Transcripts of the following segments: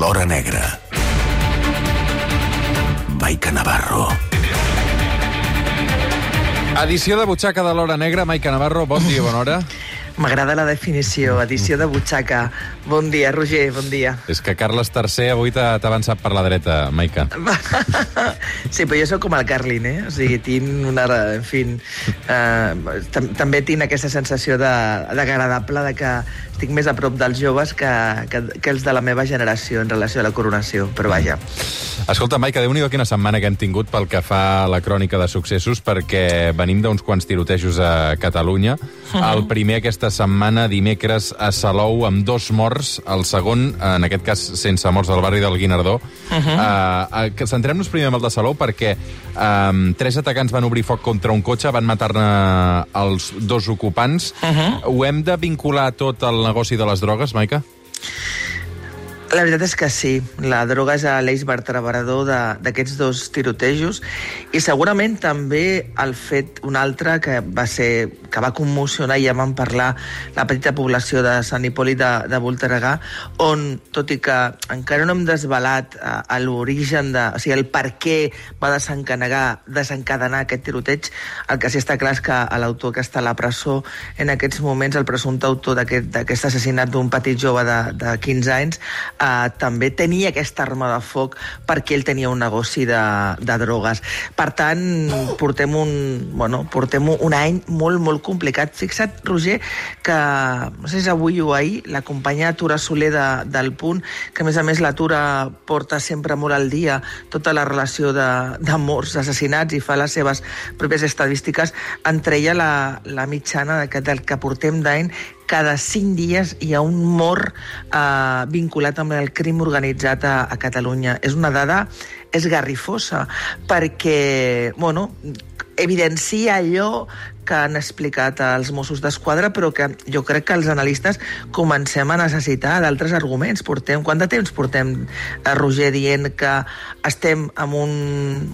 L'Hora Negra. Maica Navarro. Edició de butxaca de l'Hora Negra, Maica Navarro, bon dia, bona hora. M'agrada la definició, edició de butxaca. Bon dia, Roger, bon dia. És que Carles III avui t'ha avançat per la dreta, Maica. Sí, però jo sóc com el Carlin, eh? O sigui, tinc una... En fi, eh, tam també tinc aquesta sensació de- d'agradable de, de que estic més a prop dels joves que, que, que els de la meva generació en relació a la coronació, però vaja. Escolta, Maica, déu nhi quina setmana que hem tingut pel que fa a la crònica de successos, perquè venim d'uns quants tirotejos a Catalunya. El primer aquesta setmana, dimecres, a Salou, amb dos morts. El segon, en aquest cas, sense morts, al barri del Guinardó. Uh -huh. uh, que Centrem-nos primer amb el de Salou, perquè um, tres atacants van obrir foc contra un cotxe, van matar-ne els dos ocupants. Uh -huh. Ho hem de vincular tot al negoci de les drogues, Maica? La veritat és que sí. La droga és l'eix vertebrador d'aquests dos tirotejos i segurament també el fet un altre que va ser que va commocionar i ja vam parlar la petita població de Sant Hipòlit de, de Voltregà on, tot i que encara no hem desvelat eh, l'origen de... O sigui, el per què va desencadenar, desencadenar aquest tiroteig, el que sí està clar és que l'autor que està a la presó en aquests moments, el presumpte autor d'aquest d'aquest assassinat d'un petit jove de, de 15 anys, eh, també tenia aquesta arma de foc perquè ell tenia un negoci de, de drogues. Per tant, portem un, bueno, portem un any molt, molt complicat. Fixa't, Roger, que no sé si és avui o ahir, la companya Tura Soler de, del Punt, que a més a més la Tura porta sempre molt al dia tota la relació de, morts, assassinats i fa les seves pròpies estadístiques, entreia la, la mitjana de que, del que portem d'any cada cinc dies hi ha un mort eh, vinculat amb el crim organitzat a, a Catalunya. És una dada esgarrifosa, perquè, bueno, evidencia allò que han explicat els Mossos d'Esquadra, però que jo crec que els analistes comencem a necessitar d'altres arguments. Portem, quant de temps portem, eh, Roger, dient que estem en un...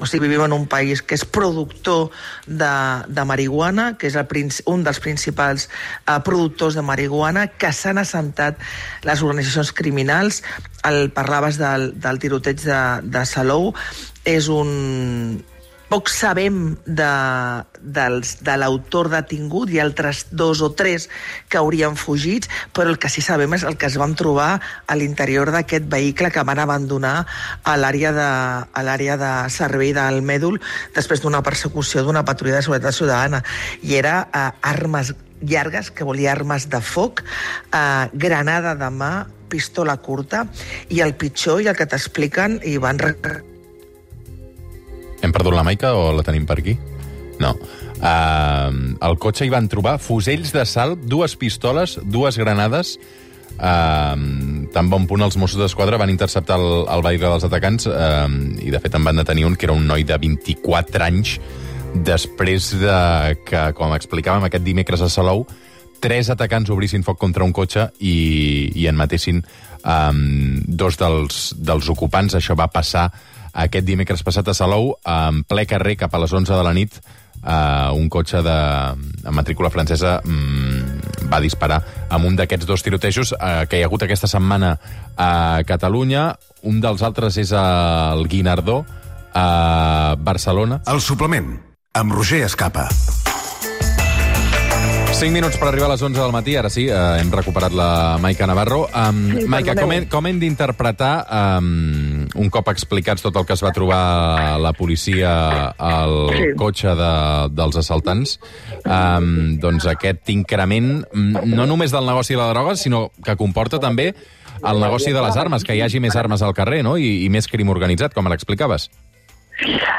O sigui, vivim en un país que és productor de, de marihuana, que és el, un dels principals eh, productors de marihuana, que s'han assentat les organitzacions criminals. El, parlaves del, del tiroteig de, de Salou. És un, poc sabem de, dels, de l'autor detingut i altres dos o tres que haurien fugit, però el que sí sabem és el que es van trobar a l'interior d'aquest vehicle que van abandonar a l'àrea de, a l'àrea de servei del Mèdul després d'una persecució d'una patrulla de seguretat ciutadana. I era eh, armes llargues, que volia armes de foc, eh, granada de mà, pistola curta, i el pitjor, i el que t'expliquen, i van... Hem perdut la Maica o la tenim per aquí? No. Uh, al cotxe hi van trobar fusells de salt, dues pistoles, dues granades... Uh, tan bon punt els Mossos d'Esquadra van interceptar el, el vehicle dels atacants uh, i de fet en van detenir un que era un noi de 24 anys després de que, com explicàvem aquest dimecres a Salou, tres atacants obrissin foc contra un cotxe i, i en matessin um, dos dels, dels ocupants. Això va passar aquest dimecres passat a Salou, en ple carrer cap a les 11 de la nit, uh, un cotxe de, de matrícula francesa um, va disparar amb un d'aquests dos tirotejos uh, que hi ha hagut aquesta setmana a Catalunya. Un dels altres és el Guinardó, a Barcelona. El suplement, amb Roger Escapa. 5 minuts per arribar a les 11 del matí, ara sí, eh, hem recuperat la Maica Navarro. Um, Sí, Maica, com hem, com hem d'interpretar, um, un cop explicats tot el que es va trobar la policia al Sí. cotxe de, dels assaltants, um, doncs aquest increment, mm, no només del negoci de la droga, sinó que comporta també el negoci de les armes, que hi hagi més armes al carrer, no?, i, i més crim organitzat, com l'explicaves.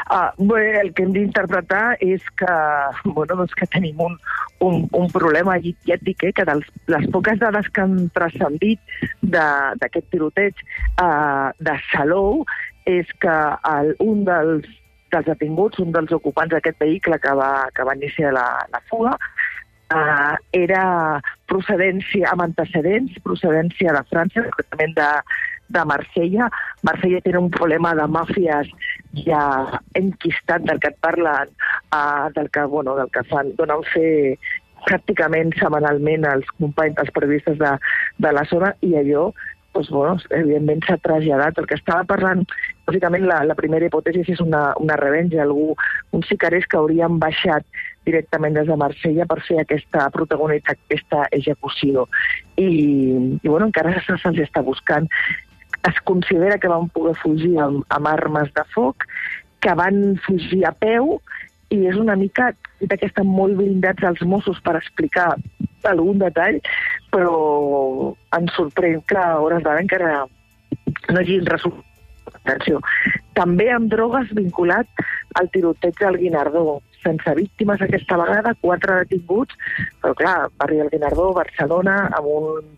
Ah, bé, el que hem d'interpretar és que, bueno, doncs que tenim un, un, un problema, i ja et dic eh, que de les poques dades que han transcendit d'aquest tiroteig eh, de Salou és que el, un dels, dels detinguts, un dels ocupants d'aquest vehicle que va, que va iniciar la, la fuga, eh, era procedència, amb antecedents, procedència de França, concretament de, de Marsella. Marsella té un problema de màfies ja enquistat del que et parlen, uh, del que, bueno, del que fan, donen fer pràcticament setmanalment els companys, els periodistes de, de la zona, i allò doncs, bueno, evidentment s'ha traslladat. El que estava parlant, bàsicament la, la primera hipòtesi és una, una revenja, algú, uns sicaris que haurien baixat directament des de Marsella per fer aquesta protagonitat, aquesta execució. I, i bueno, encara se'ls se està buscant. Es considera que van poder fugir amb, amb armes de foc, que van fugir a peu, i és una mica que estan molt blindats els Mossos per explicar algun detall, però ens sorprèn que a hores d'ara encara no hagin resultat. Atenció. També amb drogues vinculat al tiroteig del Guinardó, sense víctimes aquesta vegada, quatre detinguts, però clar, barri del Guinardó, Barcelona, amb un,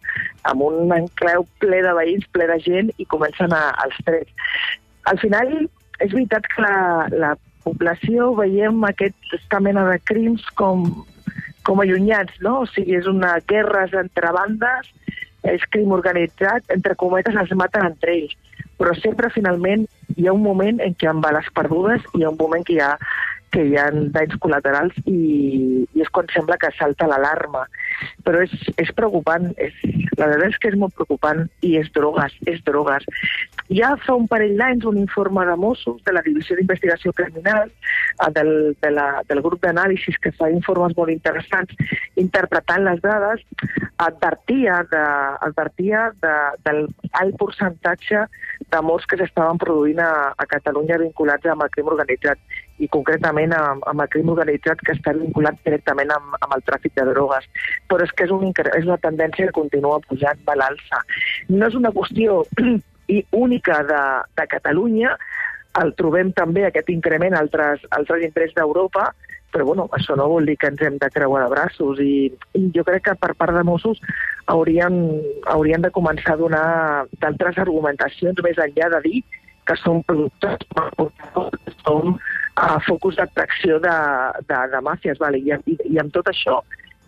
amb un encleu ple de veïns, ple de gent, i comencen a, els trets. Al final, és veritat que la, la població veiem aquesta mena de crims com, com allunyats, no? O sigui, és una guerra entre bandes, és crim organitzat, entre cometes es maten entre ells. Però sempre, finalment, hi ha un moment en què ha bales perdudes hi ha un moment que hi ha que hi ha danys col·laterals i, i és quan sembla que salta l'alarma. Però és, és preocupant, és, la veritat és que és molt preocupant i és drogues, és drogues. Ja fa un parell d'anys un informe de Mossos de la Divisió d'Investigació Criminal del, de la, del grup d'anàlisis que fa informes molt interessants interpretant les dades advertia, de, advertia de, del alt percentatge de morts que s'estaven produint a, a Catalunya vinculats amb el crim organitzat i concretament amb, amb el crim organitzat que està vinculat directament amb, amb el tràfic de drogues. Però és que és, un, és una tendència que continua pujant a l'alça. No és una qüestió i única de, de Catalunya, el trobem també aquest increment a altres, altres indrets d'Europa, però bueno, això no vol dir que ens hem de creuar de braços i, i jo crec que per part de Mossos haurien, haurien de començar a donar d'altres argumentacions més enllà de dir que són productes que són uh, focus d'atracció de, de, de màfies. Vale? I, i, I amb tot això,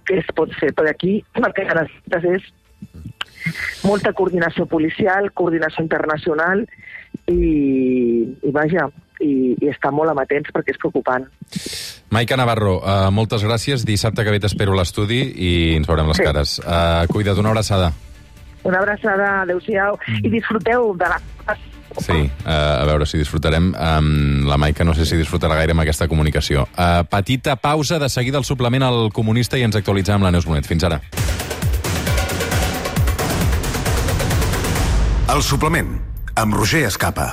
què es pot fer? Per aquí el que necessites és molta coordinació policial, coordinació internacional i, i vaja, i, i estar molt amatents perquè és preocupant. Maica Navarro, uh, moltes gràcies. Dissabte que ve t'espero a l'estudi i ens veurem les Sí. cares. Uh, cuida't, una abraçada. Una abraçada, adeu-siau, i disfruteu de la... Sí, uh, a veure si disfrutarem. Um, la Maica no sé si disfrutarà gaire amb aquesta comunicació. Uh, petita pausa, de seguida el suplement al comunista i ens actualitzem amb la Neus Bonet. Fins ara. El suplement, amb Roger Escapa.